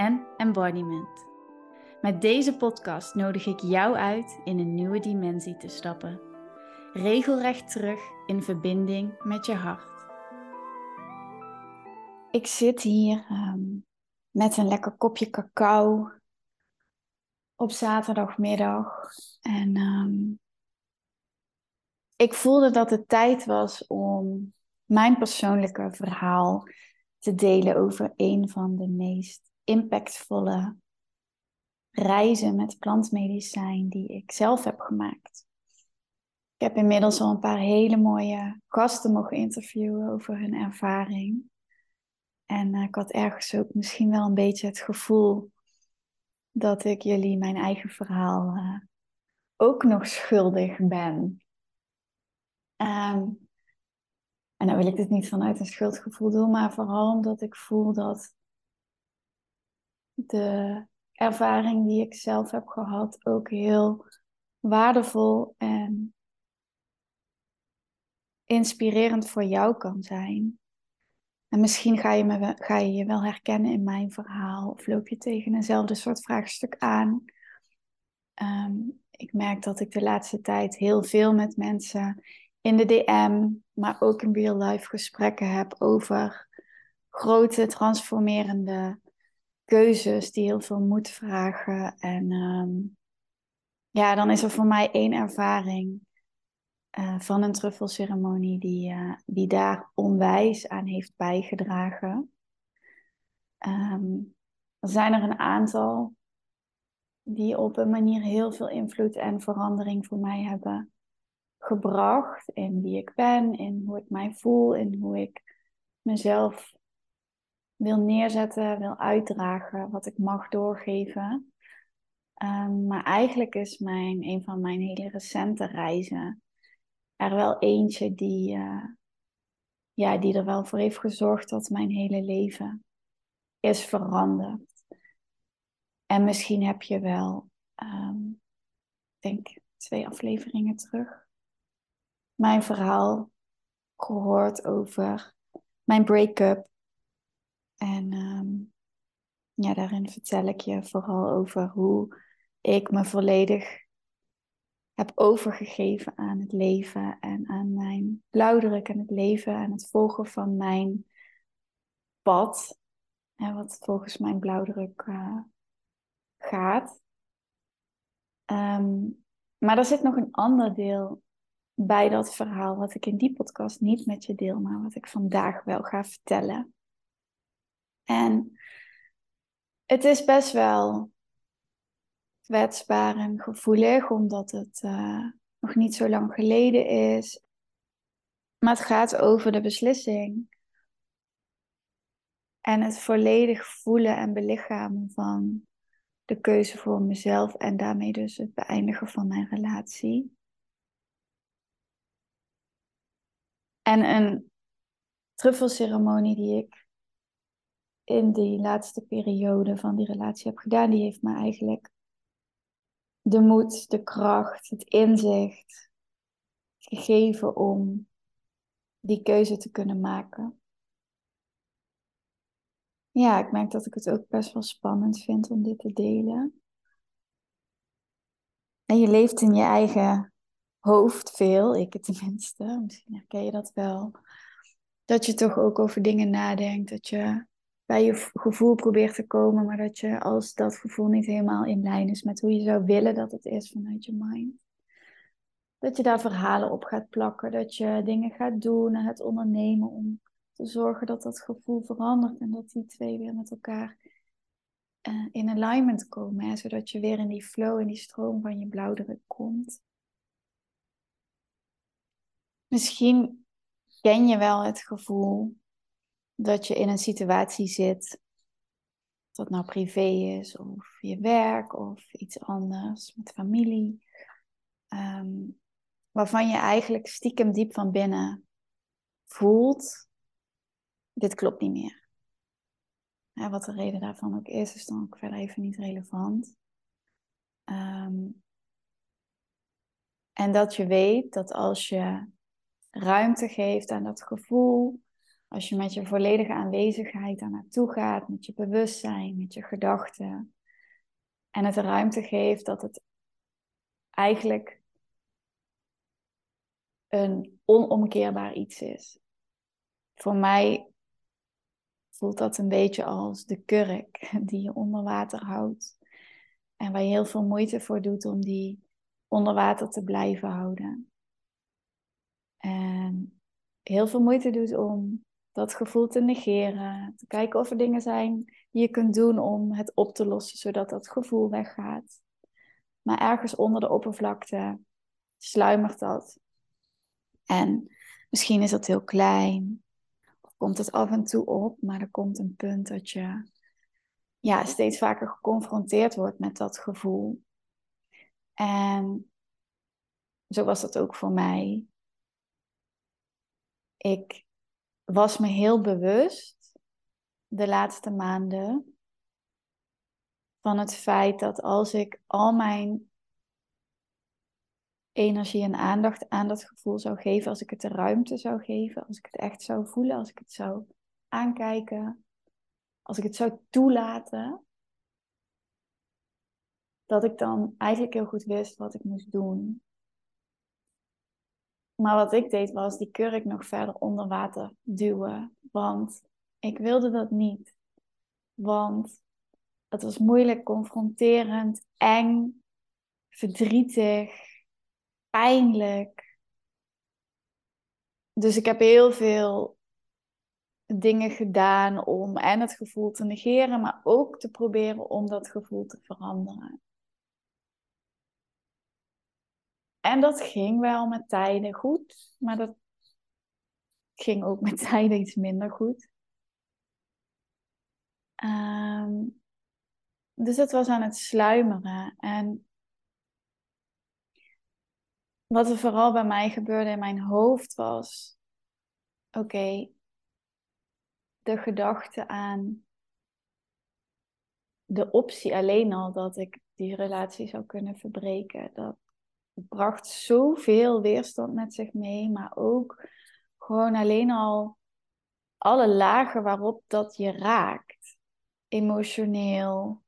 en embodiment. Met deze podcast nodig ik jou uit in een nieuwe dimensie te stappen. Regelrecht terug in verbinding met je hart. Ik zit hier ehm, met een lekker kopje cacao op zaterdagmiddag. En um, ik voelde dat het tijd was om mijn persoonlijke verhaal te delen over een van de meest impactvolle reizen met plantmedicijn die ik zelf heb gemaakt. Ik heb inmiddels al een paar hele mooie gasten mogen interviewen over hun ervaring. En uh, ik had ergens ook misschien wel een beetje het gevoel dat ik jullie mijn eigen verhaal uh, ook nog schuldig ben. Um, en dan wil ik dit niet vanuit een schuldgevoel doen, maar vooral omdat ik voel dat de ervaring die ik zelf heb gehad ook heel waardevol en inspirerend voor jou kan zijn. En misschien ga je, me, ga je je wel herkennen in mijn verhaal of loop je tegen eenzelfde soort vraagstuk aan. Ehm, ik merk dat ik de laatste tijd heel veel met mensen in de DM, maar ook in real life gesprekken heb over grote transformerende keuzes die heel veel moed vragen. En ehm, ja, dan is er voor mij één ervaring uh, van een truffelceremonie die, uh, die daar onwijs aan heeft bijgedragen. Um, er zijn er een aantal die op een manier heel veel invloed en verandering voor mij hebben gebracht in wie ik ben, in hoe ik mij voel, in hoe ik mezelf wil neerzetten, wil uitdragen, wat ik mag doorgeven. Um, maar eigenlijk is mijn, een van mijn hele recente reizen er wel eentje die, uh, ja, die er wel voor heeft gezorgd dat mijn hele leven is veranderd. En misschien heb je wel, um, denk twee afleveringen terug, mijn verhaal gehoord over mijn break-up en um, ja, daarin vertel ik je vooral over hoe ik me volledig heb overgegeven aan het leven en aan mijn blauwdruk en het leven en het volgen van mijn pad. En wat volgens mijn blauwdruk uh, gaat. Um, maar er zit nog een ander deel bij dat verhaal, wat ik in die podcast niet met je deel, maar wat ik vandaag wel ga vertellen. En het is best wel kwetsbaar en gevoelig, omdat het uh, nog niet zo lang geleden is. Maar het gaat over de beslissing. En het volledig voelen en belichamen van de keuze voor mezelf en daarmee dus het beëindigen van mijn relatie. En een truffelceremonie die ik in die laatste periode van die relatie heb gedaan, die heeft me eigenlijk de moed, de kracht, het inzicht gegeven om die keuze te kunnen maken. Ja, ik merk dat ik het ook best wel spannend vind om dit te delen. En je leeft in je eigen hoofd veel, ik het tenminste. Misschien herken je dat wel. Dat je toch ook over dingen nadenkt, dat je bij je gevoel probeert te komen, maar dat je als dat gevoel niet helemaal in lijn is met hoe je zou willen dat het is vanuit je mind. Dat je daar verhalen op gaat plakken, dat je dingen gaat doen en het ondernemen om te zorgen dat dat gevoel verandert en dat die twee weer met elkaar uh, in alignment komen, zodat je weer in die flow, in die stroom van je blauwdruk komt. Misschien ken je wel het gevoel dat je in een situatie zit dat nou privé is, of je werk, of iets anders, met familie. Ehm, waarvan je eigenlijk stiekem diep van binnen voelt, dit klopt niet meer. Ja, wat de reden daarvan ook is, is dan ook verder even niet relevant. Ehm, en dat je weet dat als je ruimte geeft aan dat gevoel, als je met je volledige aanwezigheid daar naartoe gaat, met je bewustzijn, met je gedachten, en het ruimte geeft dat het eigenlijk een onomkeerbaar iets is. Voor mij voelt dat een beetje als de kurk die je onder water houdt. En waar je heel veel moeite voor doet om die onder water te blijven houden. En heel veel moeite doet om dat gevoel te negeren. Te kijken of er dingen zijn die je kunt doen om het op te lossen, zodat dat gevoel weggaat. Maar ergens onder de oppervlakte sluimert dat. En misschien is dat heel klein. Of komt het af en toe op, maar er komt een punt dat je ja, steeds vaker geconfronteerd wordt met dat gevoel. En zo was dat ook voor mij. Ik was me heel bewust de laatste maanden van het feit dat als ik al mijn energie en aandacht aan dat gevoel zou geven, als ik het de ruimte zou geven, als ik het echt zou voelen, als ik het zou aankijken, als ik het zou toelaten, dat ik dan eigenlijk heel goed wist wat ik moest doen. Maar wat ik deed was die kurk nog verder onder water duwen. Want ik wilde dat niet. Want het was moeilijk, confronterend, eng, verdrietig, pijnlijk. Dus ik heb heel veel dingen gedaan om en het gevoel te negeren, maar ook te proberen om dat gevoel te veranderen. En dat ging wel met tijden goed, maar dat ging ook met tijden iets minder goed. Ehm, dus het was aan het sluimeren. En wat er vooral bij mij gebeurde in mijn hoofd was: oké, de gedachte aan de optie alleen al dat ik die relatie zou kunnen verbreken, dat bracht zoveel weerstand met zich mee, maar ook gewoon alleen al alle lagen waarop dat je raakt. Emotioneel,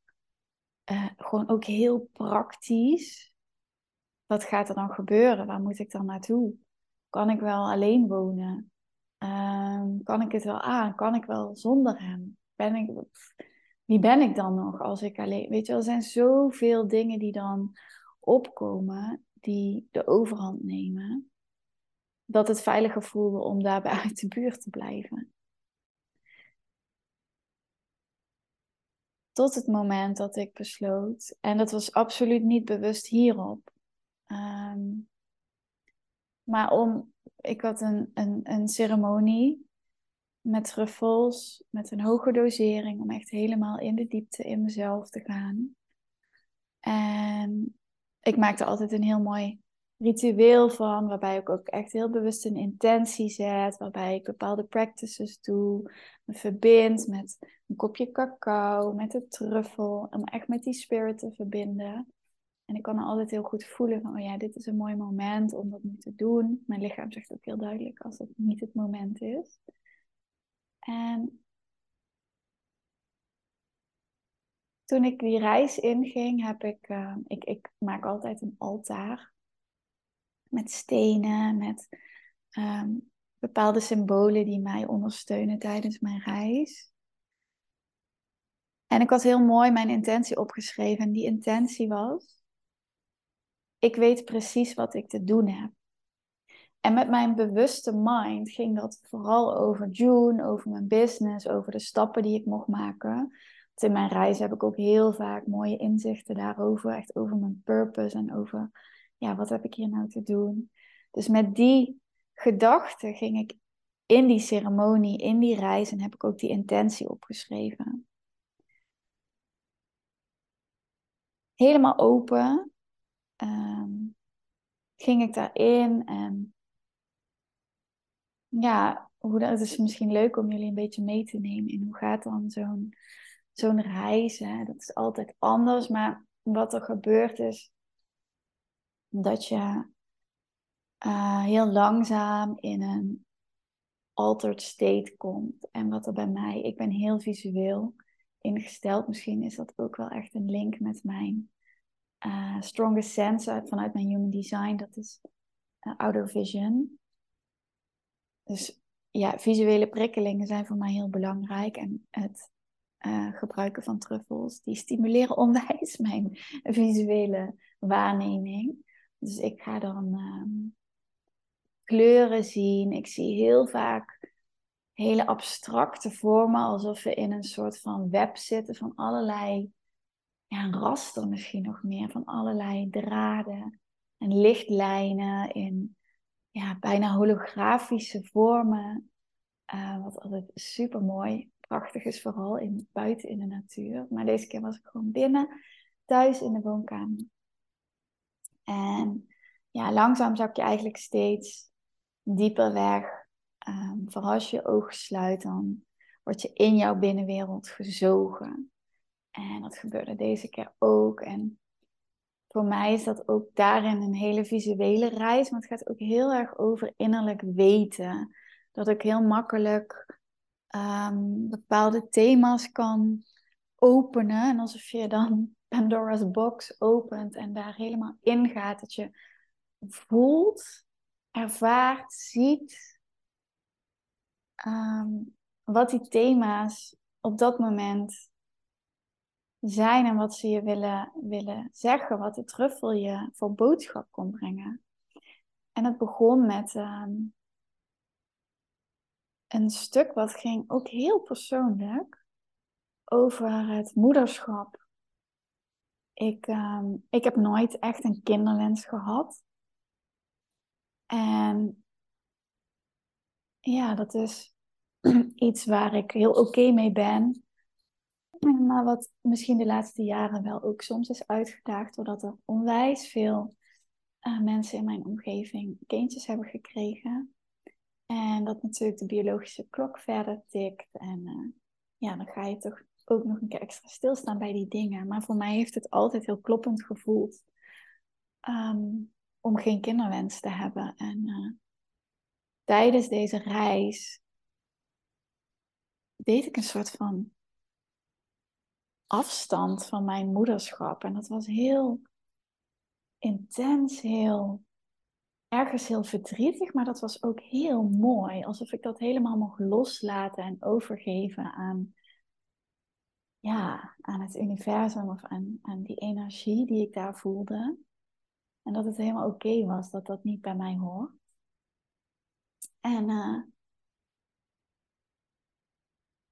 uh, gewoon ook heel praktisch. Wat gaat er dan gebeuren? Waar moet ik dan naartoe? Kan ik wel alleen wonen? Um, kan ik het wel aan? Kan ik wel zonder hem? Ben ik, wie ben ik dan nog als ik alleen... Weet je, er zijn zoveel dingen die dan opkomen die de overhand nemen, dat het veiliger voelde om daarbij uit de buurt te blijven. Tot het moment dat ik besloot, en dat was absoluut niet bewust hierop, ehm, maar om, ik had een, een, een ceremonie met truffels, met een hoge dosering, om echt helemaal in de diepte in mezelf te gaan. En ik maakte altijd een heel mooi ritueel van, waarbij ik ook echt heel bewust een intentie zet, waarbij ik bepaalde practices doe, me verbind met een kopje cacao, met de truffel, om echt met die spirit te verbinden. En ik kan er altijd heel goed voelen van, oh ja, dit is een mooi moment om dat nu te doen. Mijn lichaam zegt ook heel duidelijk als het niet het moment is. En toen ik die reis inging, heb ik, uh, ik, ik maak altijd een altaar. Met stenen, met um, bepaalde symbolen die mij ondersteunen tijdens mijn reis. En ik had heel mooi mijn intentie opgeschreven. En die intentie was: ik weet precies wat ik te doen heb. En met mijn bewuste mind ging dat vooral over June, over mijn business, over de stappen die ik mocht maken in mijn reis heb ik ook heel vaak mooie inzichten daarover. Echt over mijn purpose en over, ja, wat heb ik hier nou te doen? Dus met die gedachten ging ik in die ceremonie, in die reis en heb ik ook die intentie opgeschreven. helemaal open ehm, ging ik daarin en ja, hoe dat, het is misschien leuk om jullie een beetje mee te nemen in hoe gaat dan zo'n zo'n reis. Hè? Dat is altijd anders, maar wat er gebeurt is dat je uh, heel langzaam in een altered state komt. En wat er bij mij, ik ben heel visueel ingesteld. Misschien is dat ook wel echt een link met mijn uh, strongest sense vanuit mijn human design. Dat is uh, outer vision. Dus ja, visuele prikkelingen zijn voor mij heel belangrijk. En het uh, gebruiken van truffels, die stimuleren onwijs mijn visuele waarneming. Dus ik ga dan um, kleuren zien. Ik zie heel vaak hele abstracte vormen, alsof we in een soort van web zitten van allerlei, ja, raster misschien nog meer, van allerlei draden en lichtlijnen in ja, bijna holografische vormen. Uh, wat altijd super mooi, prachtig is, vooral in, buiten in de natuur. Maar deze keer was ik gewoon binnen, thuis in de woonkamer. En ja, langzaam zak je eigenlijk steeds dieper weg. Um, vooral als je je ogen sluit, dan word je in jouw binnenwereld gezogen. En dat gebeurde deze keer ook. En voor mij is dat ook daarin een hele visuele reis. Maar het gaat ook heel erg over innerlijk weten. Dat ik heel makkelijk um, bepaalde thema's kan openen. En alsof je dan Pandora's box opent en daar helemaal ingaat. Dat je voelt, ervaart, ziet um, wat die thema's op dat moment zijn en wat ze je willen, willen zeggen, wat de truffel je voor boodschap kon brengen. En het begon met um, een stuk wat ging ook heel persoonlijk over het moederschap. Ik, um, ik heb nooit echt een kinderwens gehad. En ja, dat is iets waar ik heel oké mee ben. Maar wat misschien de laatste jaren wel ook soms is uitgedaagd, doordat er onwijs veel uh, mensen in mijn omgeving kindjes hebben gekregen. En dat natuurlijk de biologische klok verder tikt. En uh, ja, dan ga je toch ook nog een keer extra stilstaan bij die dingen. Maar voor mij heeft het altijd heel kloppend gevoeld um, om geen kinderwens te hebben. En uh, tijdens deze reis deed ik een soort van afstand van mijn moederschap. En dat was heel intens, heel ergens heel verdrietig, maar dat was ook heel mooi. Alsof ik dat helemaal mocht loslaten en overgeven aan, ja, aan het universum of aan, aan die energie die ik daar voelde. En dat het helemaal oké was dat dat niet bij mij hoort. En uh,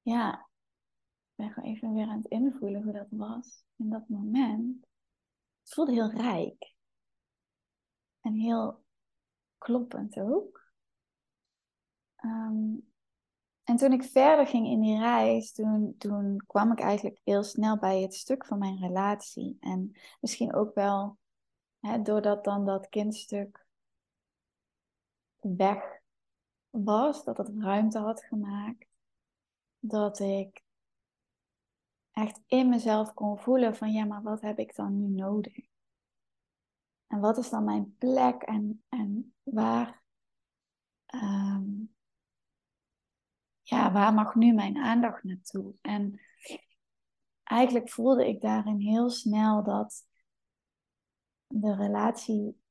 ja, ik ben gewoon even weer aan het invoelen hoe dat was in dat moment. Het voelde heel rijk. En heel kloppend ook. Um, en toen ik verder ging in die reis, toen, toen kwam ik eigenlijk heel snel bij het stuk van mijn relatie. En misschien ook wel hè, doordat dan dat kindstuk weg was, dat het ruimte had gemaakt, dat ik echt in mezelf kon voelen van ja, maar wat heb ik dan nu nodig? En wat is dan mijn plek en, en waar, um, ja, waar mag nu mijn aandacht naartoe? En eigenlijk voelde ik daarin heel snel dat de relatie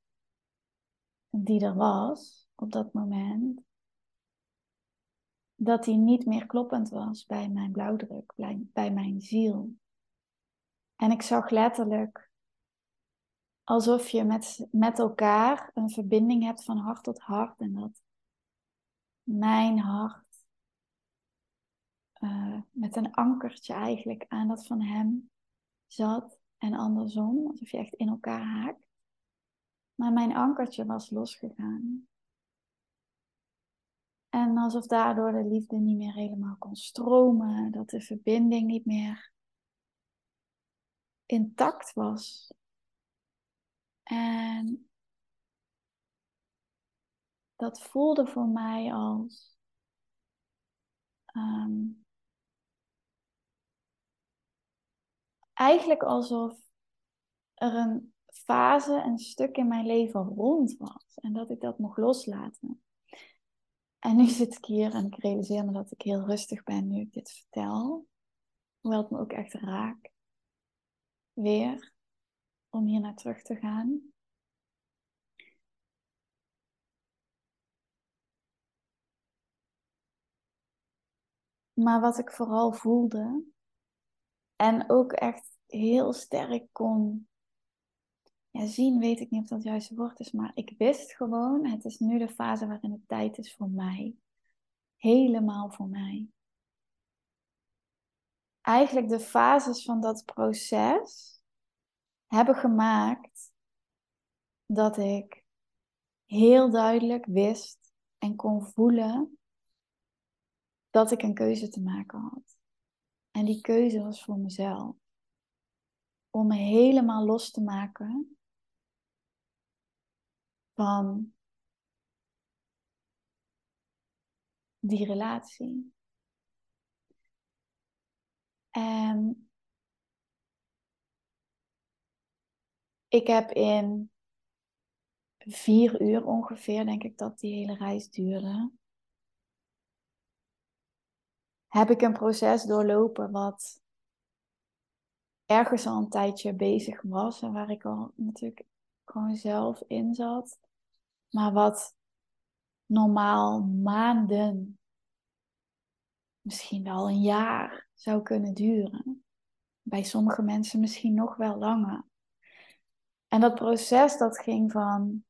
die er was op dat moment, dat die niet meer kloppend was bij mijn blauwdruk, bij, bij mijn ziel. En ik zag letterlijk alsof je met, met elkaar een verbinding hebt van hart tot hart en dat mijn hart uh, met een ankertje eigenlijk aan dat van hem zat en andersom, alsof je echt in elkaar haakt. Maar mijn ankertje was losgegaan. En alsof daardoor de liefde niet meer helemaal kon stromen, dat de verbinding niet meer intact was. En dat voelde voor mij als ehm, eigenlijk alsof er een fase, een stuk in mijn leven rond was en dat ik dat mocht loslaten. En nu zit ik hier en ik realiseer me dat ik heel rustig ben nu ik dit vertel. Hoewel het me ook echt raakt. Weer om hier naar terug te gaan. Maar wat ik vooral voelde en ook echt heel sterk kon ja, zien, weet ik niet of dat het juiste woord is, maar ik wist gewoon, het is nu de fase waarin het tijd is voor mij. Helemaal voor mij. Eigenlijk de fases van dat proces hebben gemaakt dat ik heel duidelijk wist en kon voelen dat ik een keuze te maken had. En die keuze was voor mezelf. Om me helemaal los te maken van die relatie. En ik heb in vier uur ongeveer, denk ik dat die hele reis duurde, heb ik een proces doorlopen wat ergens al een tijdje bezig was en waar ik al natuurlijk gewoon zelf in zat, maar wat normaal maanden, misschien wel een jaar zou kunnen duren. Bij sommige mensen misschien nog wel langer. En dat proces dat ging van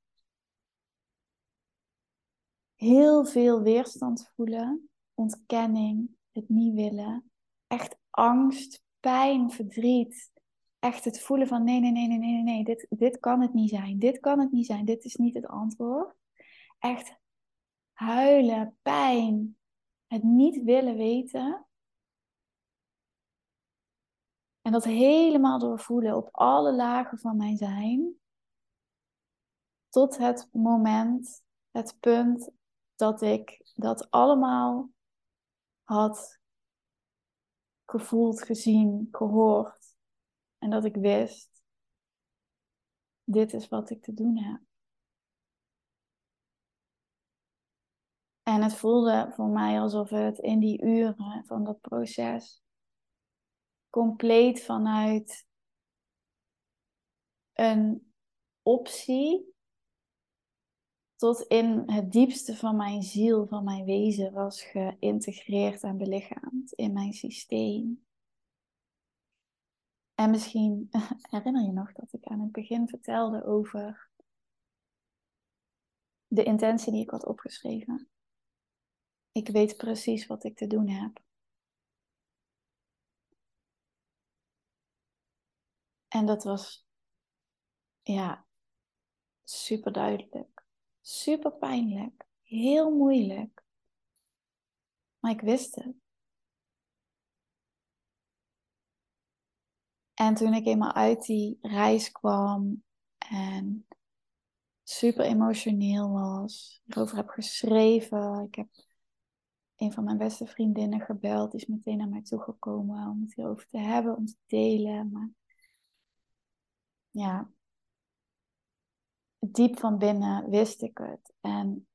heel veel weerstand voelen, ontkenning, het niet willen, echt angst, pijn, verdriet. Echt het voelen van nee, nee, nee, nee, nee, nee, dit, dit kan het niet zijn. Dit kan het niet zijn. Dit is niet het antwoord. Echt huilen, pijn, het niet willen weten. En dat helemaal doorvoelen op alle lagen van mijn zijn. Tot het moment, het punt dat ik dat allemaal had gevoeld, gezien, gehoord. En dat ik wist, dit is wat ik te doen heb. En het voelde voor mij alsof het in die uren van dat proces compleet vanuit een optie tot in het diepste van mijn ziel, van mijn wezen was geïntegreerd en belichaamd in mijn systeem. En misschien herinner je nog dat ik aan het begin vertelde over de intentie die ik had opgeschreven. Ik weet precies wat ik te doen heb. En dat was, ja, super duidelijk. Super pijnlijk. Heel moeilijk. Maar ik wist het. En toen ik eenmaal uit die reis kwam en super emotioneel was, erover heb geschreven. Ik heb een van mijn beste vriendinnen gebeld, die is meteen naar mij toegekomen om het hierover te hebben, om te delen. Maar ja, diep van binnen wist ik het. En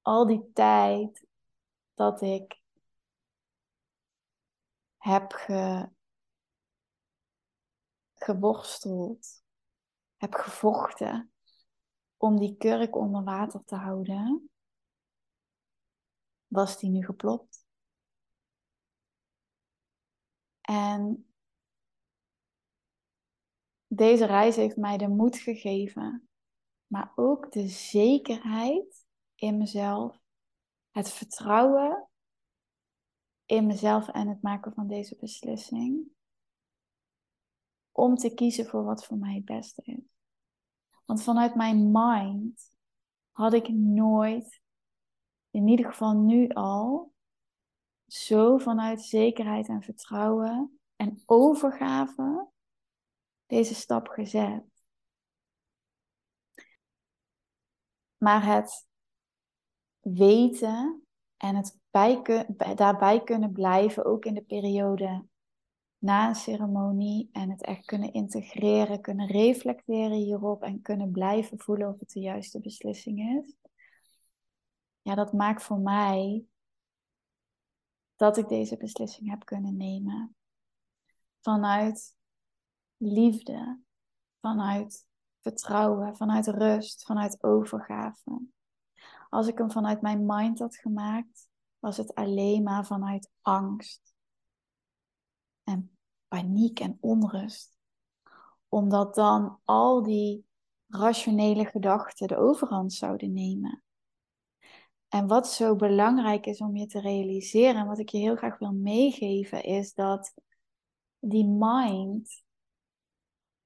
al die tijd dat ik heb ge, geworsteld, heb gevochten om die kurk onder water te houden, was die nu geplopt. En deze reis heeft mij de moed gegeven, maar ook de zekerheid in mezelf, het vertrouwen in mezelf en het maken van deze beslissing, om te kiezen voor wat voor mij het beste is. Want vanuit mijn mind had ik nooit, in ieder geval nu al, zo vanuit zekerheid en vertrouwen en overgave deze stap gezet. Maar het weten en het bij, daarbij kunnen blijven, ook in de periode na een ceremonie, en het echt kunnen integreren, kunnen reflecteren hierop en kunnen blijven voelen of het de juiste beslissing is. Ja, dat maakt voor mij dat ik deze beslissing heb kunnen nemen. Vanuit liefde, vanuit vertrouwen, vanuit rust, vanuit overgave. Als ik hem vanuit mijn mind had gemaakt, was het alleen maar vanuit angst en paniek en onrust. Omdat dan al die rationele gedachten de overhand zouden nemen. En wat zo belangrijk is om je te realiseren, en wat ik je heel graag wil meegeven, is dat die mind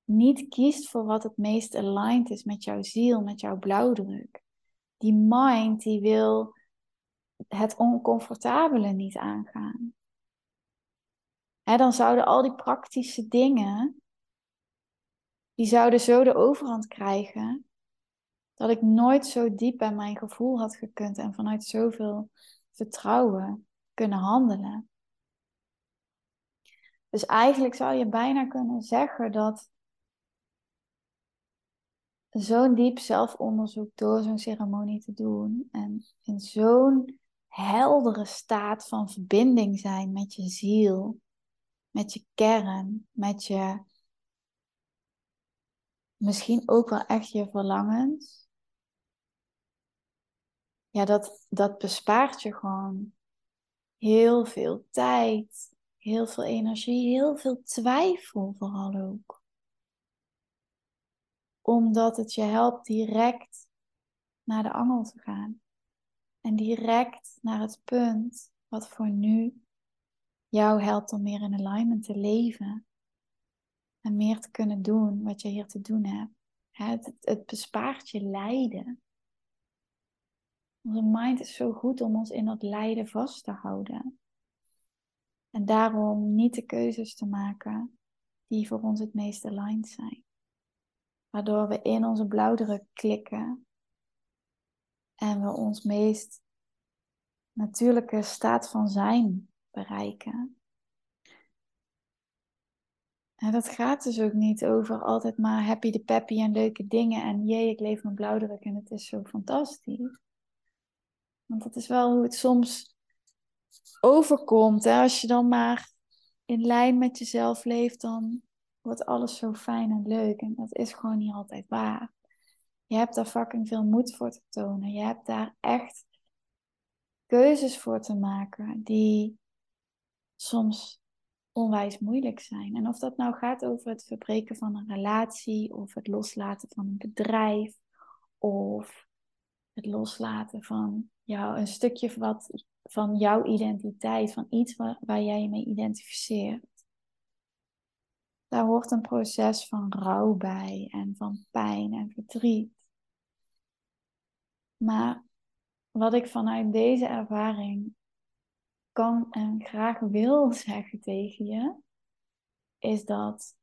niet kiest voor wat het meest aligned is met jouw ziel, met jouw blauwdruk. Die mind die wil het oncomfortabele niet aangaan. Dan zouden al die praktische dingen, die zouden zo de overhand krijgen, dat ik nooit zo diep bij mijn gevoel had gekund en vanuit zoveel vertrouwen kunnen handelen. Dus eigenlijk zou je bijna kunnen zeggen dat zo'n diep zelfonderzoek door zo'n ceremonie te doen en in zo'n heldere staat van verbinding zijn met je ziel, met je kern, met je misschien ook wel echt je verlangens ja, dat, dat bespaart je gewoon heel veel tijd, heel veel energie, heel veel twijfel vooral ook. Omdat het je helpt direct naar de angel te gaan. En direct naar het punt wat voor nu jou helpt om meer in alignment te leven. En meer te kunnen doen wat je hier te doen hebt. Het, het bespaart je lijden. Onze mind is zo goed om ons in dat lijden vast te houden. En daarom niet de keuzes te maken die voor ons het meest aligned zijn. Waardoor we in onze blauwdruk klikken en we ons meest natuurlijke staat van zijn bereiken. En dat gaat dus ook niet over altijd maar happy de peppy en leuke dingen en jee, ik leef mijn blauwdruk en het is zo fantastisch. Want dat is wel hoe het soms overkomt. Hè? Als je dan maar in lijn met jezelf leeft, dan wordt alles zo fijn en leuk. En dat is gewoon niet altijd waar. Je hebt daar fucking veel moed voor te tonen. Je hebt daar echt keuzes voor te maken die soms onwijs moeilijk zijn. En of dat nou gaat over het verbreken van een relatie, of het loslaten van een bedrijf, of het loslaten van jou, een stukje wat, van jouw identiteit, van iets waar, waar jij je mee identificeert. Daar hoort een proces van rouw bij en van pijn en verdriet. Maar wat ik vanuit deze ervaring kan en graag wil zeggen tegen je, is dat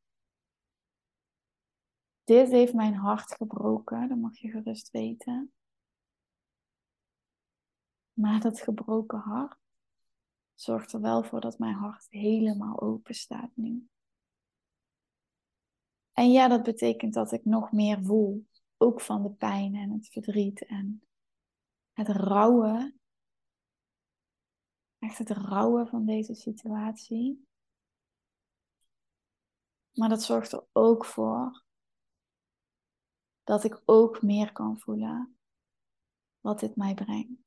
dit heeft mijn hart gebroken, dat mag je gerust weten. Maar dat gebroken hart zorgt er wel voor dat mijn hart helemaal open staat nu. En ja, dat betekent dat ik nog meer voel. Ook van de pijn en het verdriet en het rouwen. Echt het rouwen van deze situatie. Maar dat zorgt er ook voor dat ik ook meer kan voelen wat dit mij brengt.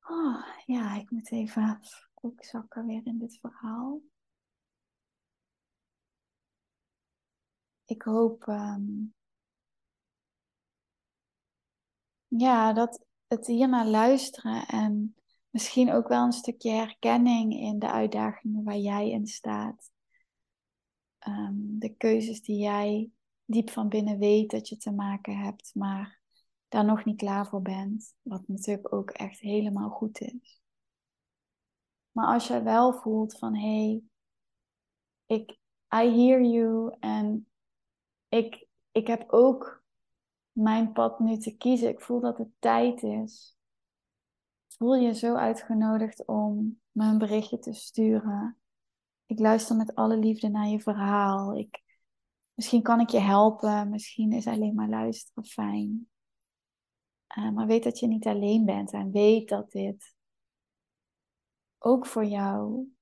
Oh, ja, ik moet even ook zakken weer in dit verhaal. Ik hoop ehm, ja, dat het hier naar luisteren en misschien ook wel een stukje herkenning in de uitdagingen waar jij in staat. Ehm, de keuzes die jij diep van binnen weet dat je te maken hebt, maar daar nog niet klaar voor bent. Wat natuurlijk ook echt helemaal goed is. Maar als jij wel voelt van hé, hey, ik, I hear you en ik, ik heb ook mijn pad nu te kiezen. Ik voel dat het tijd is. Voel je zo uitgenodigd om me een berichtje te sturen. Ik luister met alle liefde naar je verhaal. Ik, misschien kan ik je helpen. Misschien is alleen maar luisteren fijn. Uh, maar weet dat je niet alleen bent en weet dat dit ook voor jou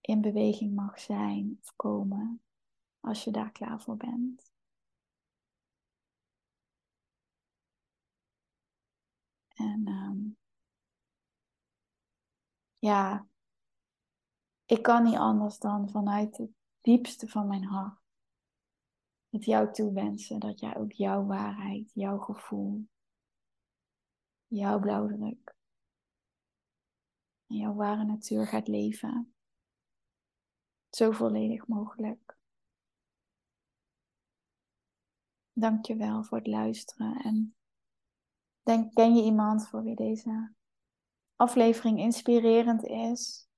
in beweging mag zijn of komen als je daar klaar voor bent. En um, ja, ik kan niet anders dan vanuit het diepste van mijn hart het jou toewensen dat jij ook jouw waarheid, jouw gevoel, jouw blauwdruk en jouw ware natuur gaat leven. Zo volledig mogelijk. Dank je wel voor het luisteren en denk, ken je iemand voor wie deze aflevering inspirerend is?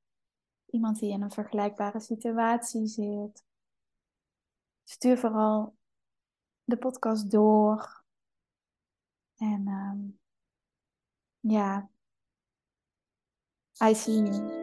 Iemand die in een vergelijkbare situatie zit. Stuur vooral de podcast door. En um, ja, I see you.